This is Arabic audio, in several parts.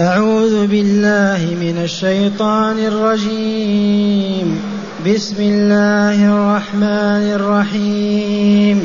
أعوذ بالله من الشيطان الرجيم. بسم الله الرحمن الرحيم.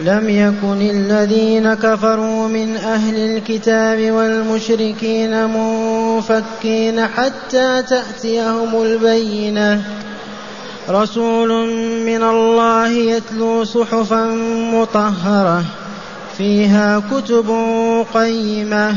لم يكن الذين كفروا من أهل الكتاب والمشركين منفكين حتى تأتيهم البينة. رسول من الله يتلو صحفا مطهرة فيها كتب قيمة.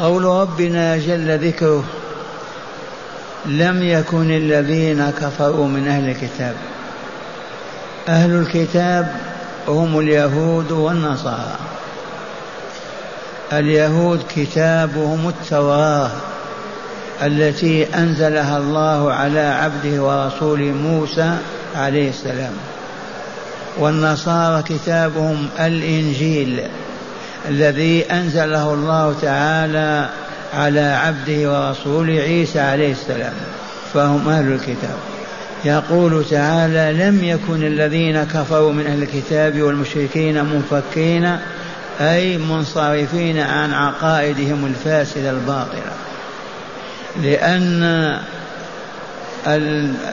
قول ربنا جل ذكره لم يكن الذين كفروا من أهل الكتاب. أهل الكتاب هم اليهود والنصارى. اليهود كتابهم التوراة التي أنزلها الله على عبده ورسوله موسى عليه السلام. والنصارى كتابهم الإنجيل. الذي أنزله الله تعالى على عبده ورسوله عيسى عليه السلام فهم أهل الكتاب. يقول تعالى لم يكن الذين كفروا من أهل الكتاب والمشركين منفكين أي منصرفين عن عقائدهم الفاسدة الباطلة. لأن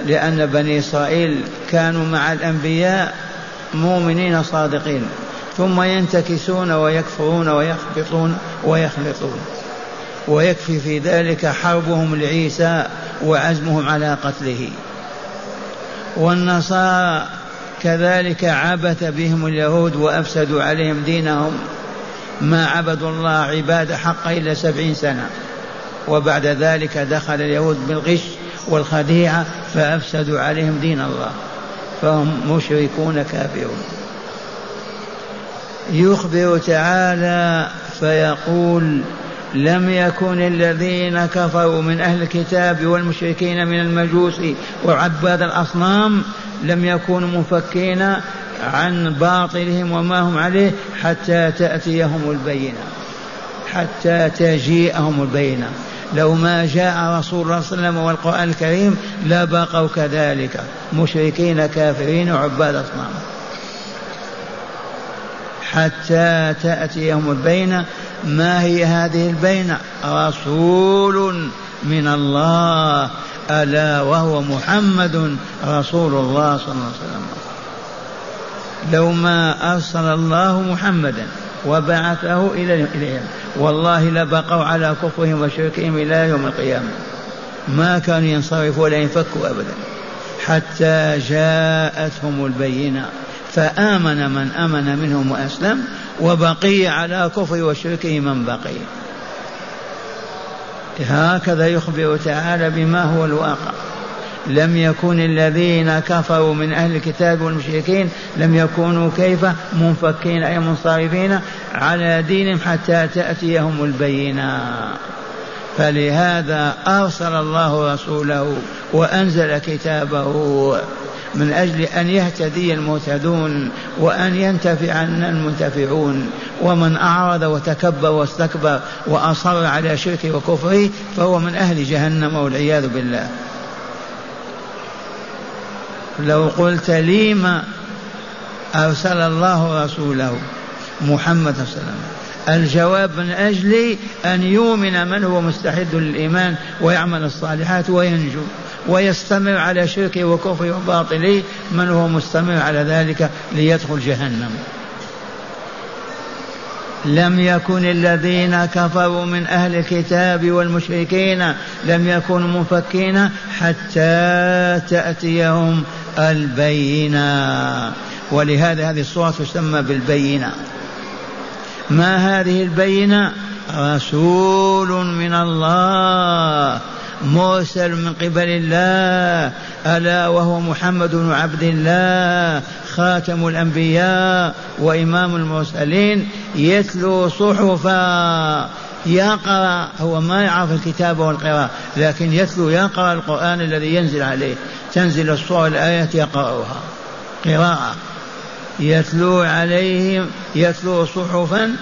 لأن بني إسرائيل كانوا مع الأنبياء مؤمنين صادقين. ثم ينتكسون ويكفرون ويخبطون ويخلطون ويكفي في ذلك حربهم لعيسى وعزمهم على قتله. والنصارى كذلك عبث بهم اليهود وأفسدوا عليهم دينهم. ما عبدوا الله عبادة حق إلا سبعين سنة. وبعد ذلك دخل اليهود بالغش والخديعة فأفسدوا عليهم دين الله. فهم مشركون كافرون. يخبر تعالى فيقول لم يكن الذين كفروا من أهل الكتاب والمشركين من المجوس وعباد الأصنام لم يكونوا منفكين عن باطلهم وما هم عليه حتى تأتيهم البينة حتى تجيئهم البينة. لو ما جاء رسول الله صلى الله عليه وسلم والقرآن الكريم لبقوا كذلك مشركين كافرين وعباد اصنام حتى تأتيهم البينة. ما هي هذه البينة؟ رسول من الله ألا وهو محمد رسول الله صلى الله عليه وسلم. لو ما أرسل الله محمدا وبعثه إليهم والله لبقوا على كفرهم وشركهم إلى يوم القيامة. ما كانوا ينصرفوا ولا ينفكوا أبدا. حتى جاءتهم البينة. فآمن من آمن منهم وأسلم وبقي على كفر وشركه من بقي. هكذا يخبر تعالى بما هو الواقع. لم يكن الذين كفروا من أهل الكتاب والمشركين لم يكونوا كيف منفكين أي منصرفين على دينهم حتى تأتيهم البينة فلهذا أرسل الله رسوله وأنزل كتابه من أجل أن يهتدي المهتدون وأن ينتفع المنتفعون. ومن أعرض وتكبر واستكبر وأصر على شركه وكفره فهو من أهل جهنم والعياذ بالله. لو قلت لي ما أرسل الله رسوله محمد صلى الله عليه وسلم الجواب من أجل أن يؤمن من هو مستحد للإيمان ويعمل الصالحات وينجو. ويستمر على شركه وكفره وباطله. من هو مستمر على ذلك؟ ليدخل جهنم. لم يكن الذين كفروا من أهل الكتاب والمشركين لم يكونوا منفكين حتى تأتيهم البينة. ولهذا هذه الصورة تسمى بالبينة. ما هذه البينة؟ رسول من الله. مرسل من قبل الله ألا وهو محمد بن عبد الله خاتم الأنبياء وإمام المرسلين يتلو صحفا. يقرأ هو ما يعرف الكتاب والقراءة لكن يتلو يقرأ القرآن الذي ينزل عليه. تنزل الصور الآيات يقرأها. قراءة. يتلو عليهم يتلو صحفا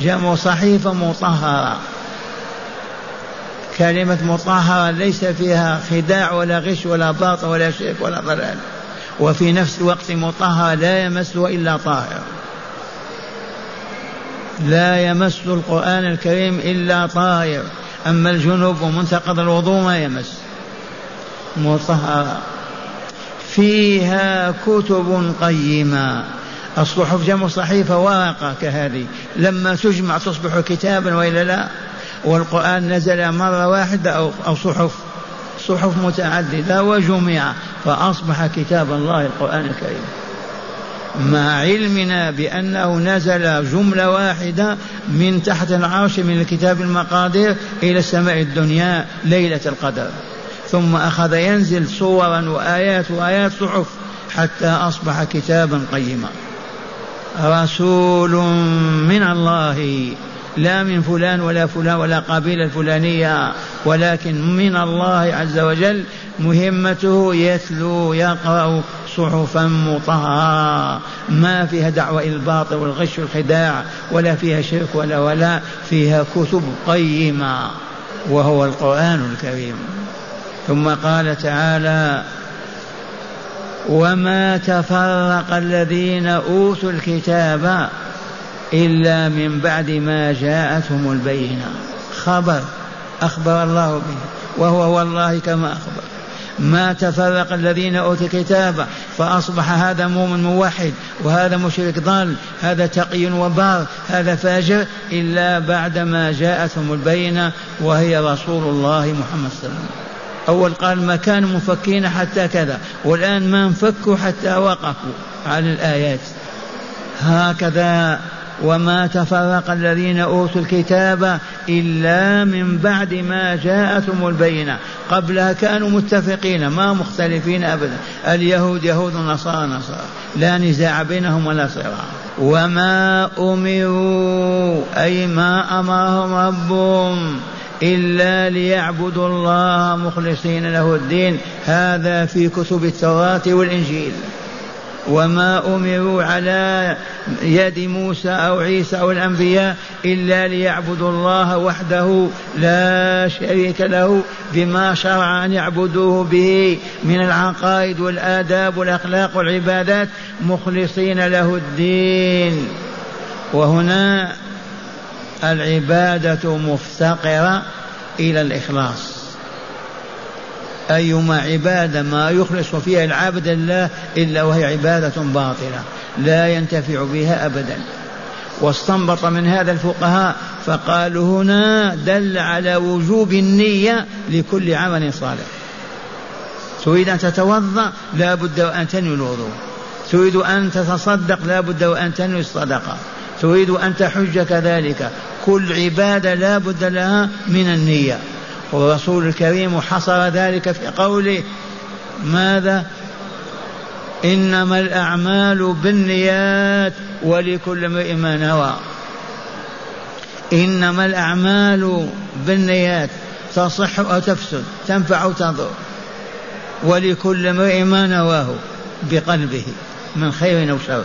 جمع صحيفة مطهرة. كلمة مطهرة ليس فيها خداع ولا غش ولا باطل ولا شرك ولا ضلال. وفي نفس الوقت مطهرة لا يمسه إلا طاهر. لا يمس القرآن الكريم إلا طاهر. أما الجنوب ومنتقض الوضوء ما يمس. مطهرة. فيها كتب قيمة. الصحف جمع صحيفة ورقة كهذه. لما تجمع تصبح كتابا وإلا لا؟ والقرآن نزل مرة واحدة أو, أو صحف. صحف متعددة وجمع فأصبح كتاب الله القرآن الكريم. مع علمنا بأنه نزل جملة واحدة من تحت العرش من الكتاب المقادير إلى السماء الدنيا ليلة القدر. ثم أخذ ينزل صورا وآيات وآيات صحف حتى أصبح كتابا قيما. رسول من الله. لا من فلان ولا فلان ولا قبيلة الفلانية ولكن من الله عز وجل مهمته يتلو يقرأ صحفا مطهرة. ما فيها دعوة إلى الباطل والغش والخداع ولا فيها شرك ولا ولا فيها كتب قيمة وهو القرآن الكريم. ثم قال تعالى وما تفرق الذين اوتوا الكتاب إلا من بعد ما جاءتهم البينة. خبر أخبر الله به وهو والله كما أخبر. ما تفرق الذين أوتوا الكتاب فأصبح هذا مؤمن موحد وهذا مشرك ضال هذا تقي وبار هذا فاجر إلا بعدما جاءتهم البينة وهي رسول الله محمد صلى الله عليه وسلم. أول قال ما كانوا مفكين حتى كذا والآن ما انفكوا حتى وقفوا على الآيات. هكذا وما تفرق الذين أوتوا الكتاب إلا من بعد ما جاءتهم البينة. قبلها كانوا متفقين ما مختلفين أبدا. اليهود يهود النصارى نصارى. لا نزاع بينهم ولا صراع. وما أمروا أي ما أمرهم ربهم إلا ليعبدوا الله مخلصين له الدين. هذا في كتب التوراة والإنجيل. وما أمروا على يد موسى أو عيسى أو الأنبياء إلا ليعبدوا الله وحده لا شريك له بما شرع أن يعبدوه به من العقائد والآداب والأخلاق والعبادات مخلصين له الدين. وهنا العبادة مفتقرة إلى الإخلاص. أيما عبادة ما يخلص فيها العبد الله إلا وهي عبادة باطلة لا ينتفع بها أبدا. واستنبط من هذا الفقهاء فقالوا هنا دل على وجوب النية لكل عمل صالح. تريد أن تتوضأ لا بد وأن تنوي الوضوء. تريد أن تتصدق لا بد وأن تنوي الصدقة. تريد أن تحج كذلك. كل عبادة لا بد لها من النية. والرسول الكريم حصر ذلك في قوله ماذا؟ إنما الأعمال بالنيات ولكل امرئ ما نوى. إنما الأعمال بالنيات تصح أو تفسد تنفع أو تضر ولكل امرئ ما نواه بقلبه من خير أو شر.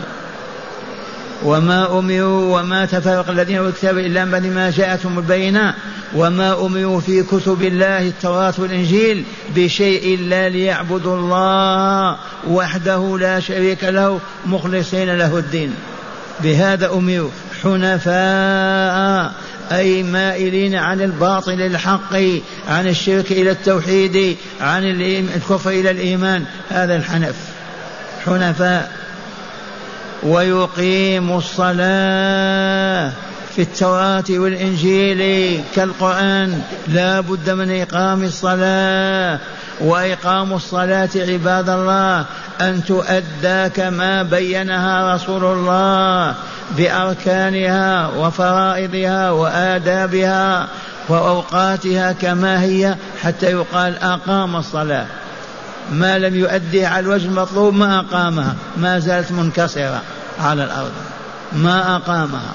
وما أمروا وما تفرق الذين أوتوا الكتاب إلا بعد ما جاءتهم البينة. وما أمروا في كتب الله التوراة والإنجيل بشيء إلا ليعبدوا الله وحده لا شريك له مخلصين له الدين. بهذا أمروا حنفاء أي مائلين عن الباطل الحق عن الشرك إلى التوحيد عن الكفر إلى الإيمان. هذا الحنف. حنفاء. ويقيم الصلاة في التوراة والإنجيل كالقرآن. لا بد من إقام الصلاة وإقام الصلاة عباد الله أن تؤدى كما بينها رسول الله بأركانها وفرائضها وآدابها وأوقاتها كما هي حتى يقال أقام الصلاة. ما لم يؤدي على الوجه المطلوب ما أقامها. ما زالت منكسرة على الأرض. ما أقامها.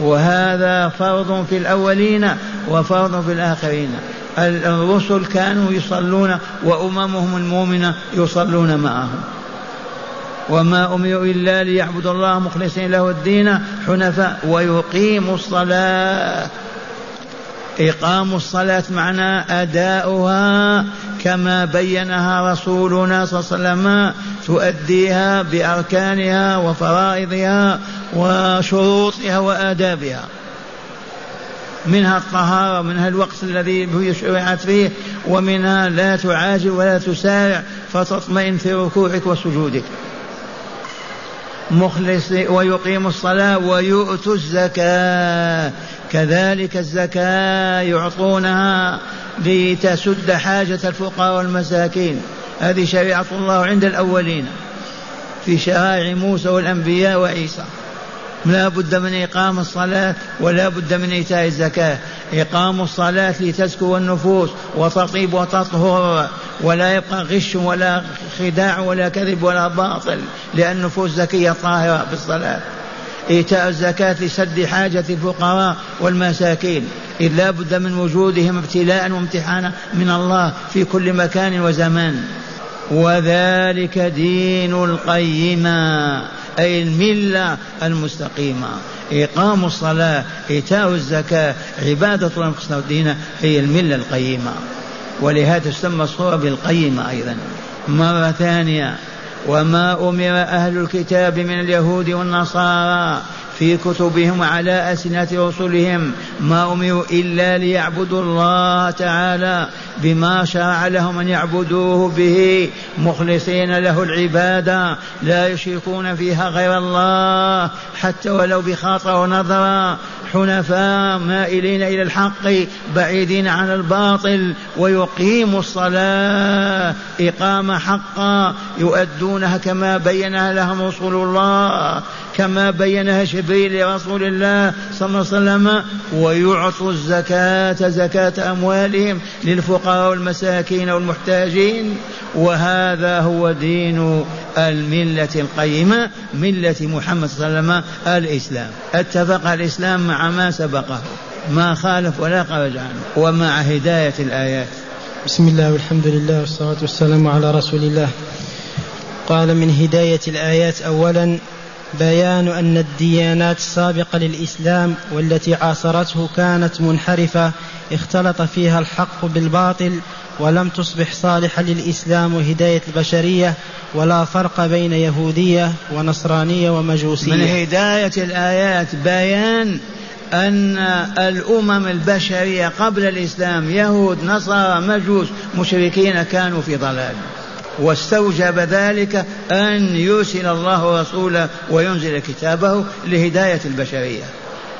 وهذا فرض في الأولين وفرض في الآخرين. الرسل كانوا يصلون وأممهم المؤمنة يصلون معهم. وما أمروا إلا ليعبدوا الله مخلصين له الدين حنفاء ويقيموا الصلاة. إقام الصلاة معنى أداؤها كما بينها رسولنا صلى الله عليه وسلم تؤديها بأركانها وفرائضها وشروطها وآدابها. منها الطهارة ومنها الوقت الذي شرعت فيه ومنها لا تعاجل ولا تسارع فتطمئن في ركوعك وسجودك. مخلص ويقيم الصلاة ويؤتوا الزكاة. كذلك الزكاة يعطونها لتسد حاجة الفقراء والمساكين. هذه شريعة الله عند الأولين في شرائع موسى والأنبياء وعيسى. لا بد من إقام الصلاة ولا بد من إيتاء الزكاة. إقام الصلاة لتزكو النفوس وتطيب وتطهر ولا يبقى غش ولا خداع ولا كذب ولا باطل لأن النفوس زكية طاهرة بالصلاة إيتاء الزكاة لسد حاجة الفقراء والمساكين إذ لا بد من وجودهم ابتلاء وامتحانا من الله في كل مكان وزمان. وذلك دين القيمة أي الملة المستقيمة. إقام الصلاة إيتاء الزكاة عبادة الله الدين هي الملة القيمة. ولهذا تسمى الصورة بالقيمة أيضا. مرة ثانية وما أمر أهل الكتاب من اليهود والنصارى في كتبهم على ألسنة رسلهم ما أمروا إلا ليعبدوا الله تعالى بما شرع لهم أن يعبدوه به مخلصين له العبادة لا يشركون فيها غير الله حتى ولو بخاطر ونظرة حنفاء مائلين إلى الحق بعيدين عن الباطل ويقيموا الصلاة إقامة حقا يؤدونها كما بينها لهم رسول الله كما بينها جبريل لرسول الله صلى الله عليه وسلم ويعطوا الزكاة زكاة أموالهم للفقراء والمساكين والمحتاجين. وهذا هو دين الملة القيمة ملة محمد صلى الله عليه وسلم الإسلام. اتفق الإسلام مع ما سبقه ما خالف ولا خرج عنه ومع هداية الآيات. بسم الله والحمد لله والصلاة والسلام على رسول الله. قال من هداية الآيات أولا بيان أن الديانات السابقة للإسلام والتي عاصرته كانت منحرفة اختلط فيها الحق بالباطل ولم تصبح صالحة للإسلام وهداية البشرية ولا فرق بين يهودية ونصرانية ومجوسية. من هداية الآيات بيان أن الأمم البشرية قبل الإسلام يهود نصارى مجوس مشركين كانوا في ضلال. واستوجب ذلك أن يرسل الله رسوله وينزل كتابه لهداية البشرية.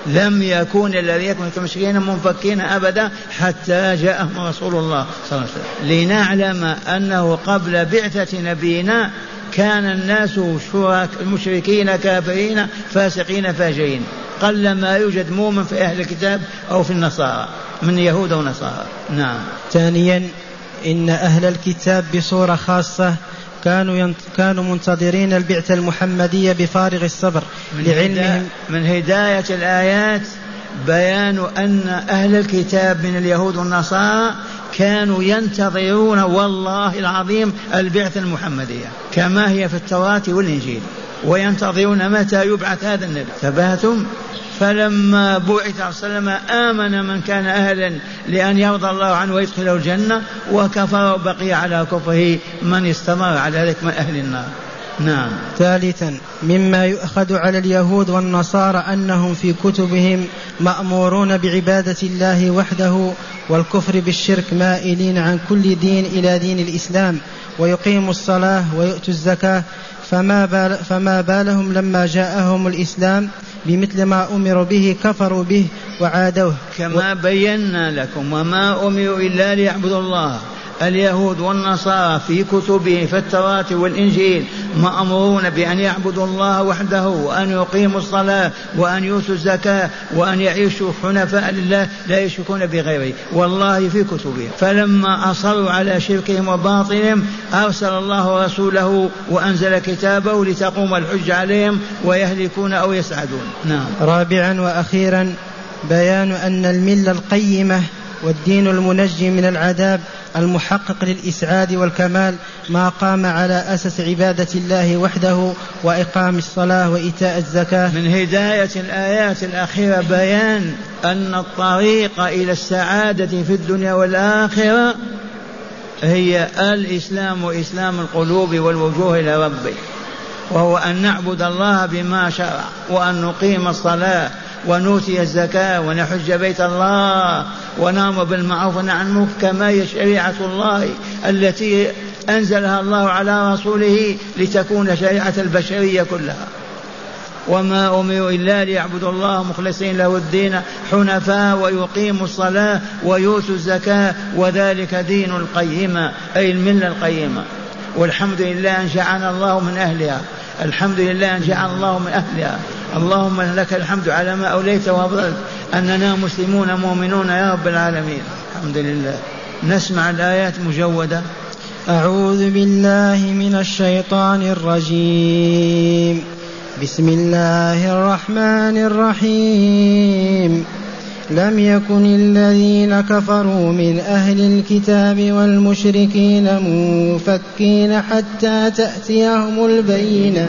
لم يكون الذي يكون كمشركين منفكين أبدا حتى جاءهم رسول الله صلى الله عليه وسلم. لنعلم أنه قبل بعثة نبينا كان الناس شرك مشركين كافرين فاسقين فاجرين. قل ما يوجد مؤمن في أهل الكتاب أو في النصارى من يهود ونصارى نعم. ثانيا إن أهل الكتاب بصورة خاصة كانوا كانوا منتظرين البعثة المحمدية بفارغ الصبر من لعلمهم. من هداية الآيات بيان أن أهل الكتاب من اليهود والنصارى كانوا ينتظرون والله العظيم البعثة المحمدية كما هي في التوراة والإنجيل وينتظرون متى يبعث هذا النبي. ثباتم فلما بعث عليه وسلم آمن من كان أهلا لأن يرضى الله عنه ويدخله الجنة وكفر وبقي على كفره من استمر على ذلك من أهل النار. نعم. ثالثا مما يؤخذ على اليهود والنصارى أنهم في كتبهم مأمورون بعبادة الله وحده والكفر بالشرك مائلين عن كل دين إلى دين الإسلام ويقيموا الصلاة ويؤتوا الزكاة. فما, بال فما بالهم لما جاءهم الإسلام بمثل ما أمروا به كفروا به وعادوه. كما بينا لكم وما أمروا إلا ليعبدوا الله اليهود والنصارى في كتبهم في التوراة والإنجيل. مأمورون بأن يعبدوا الله وحده وأن يقيموا الصلاة وأن يؤتوا الزكاة وأن يعيشوا حنفاء لله لا يشركون بغيره. والله في كتبهم. فلما أصروا على شركهم وباطلهم أرسل الله رسوله وأنزل كتابه لتقوم الحج عليهم ويهلكون أو يسعدون. نعم. رابعا وأخيرا بيان أن الملة القيمة والدين المنجي من العذاب المحقق للإسعاد والكمال ما قام على أسس عبادة الله وحده وإقام الصلاة وإيتاء الزكاة. من هداية الآيات الأخيرة بيان أن الطريق إلى السعادة في الدنيا والآخرة هي الإسلام وإسلام القلوب والوجوه إلى ربه وهو أن نعبد الله بما شرع وأن نقيم الصلاة ونؤتي الزكاة ونحج بيت الله ونامر بالمعروف ونهى عن المنكر كما هي شريعة الله التي أنزلها الله على رسوله لتكون شريعة البشرية كلها. وما أمروا إلا ليعبدوا الله مخلصين له الدين حنفاء ويقيموا الصلاة ويؤتوا الزكاة وذلك دين القيمة أي الملة القيمة. والحمد لله أن جعلنا الله من أهلها. الحمد لله أن جعل الله من أهلها. اللهم لك الحمد على ما أوليت وأفضلت أننا مسلمون مؤمنون يا رب العالمين. الحمد لله. نسمع الآيات مجودة. أعوذ بالله من الشيطان الرجيم. بسم الله الرحمن الرحيم. لم يكن الذين كفروا من أهل الكتاب والمشركين منفكين حتى تأتيهم البينة.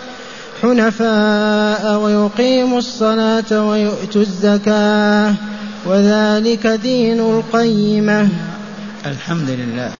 حنفاء ويقيموا الصلاة ويؤتوا الزكاة وذلك دين القيمة. الحمد لله.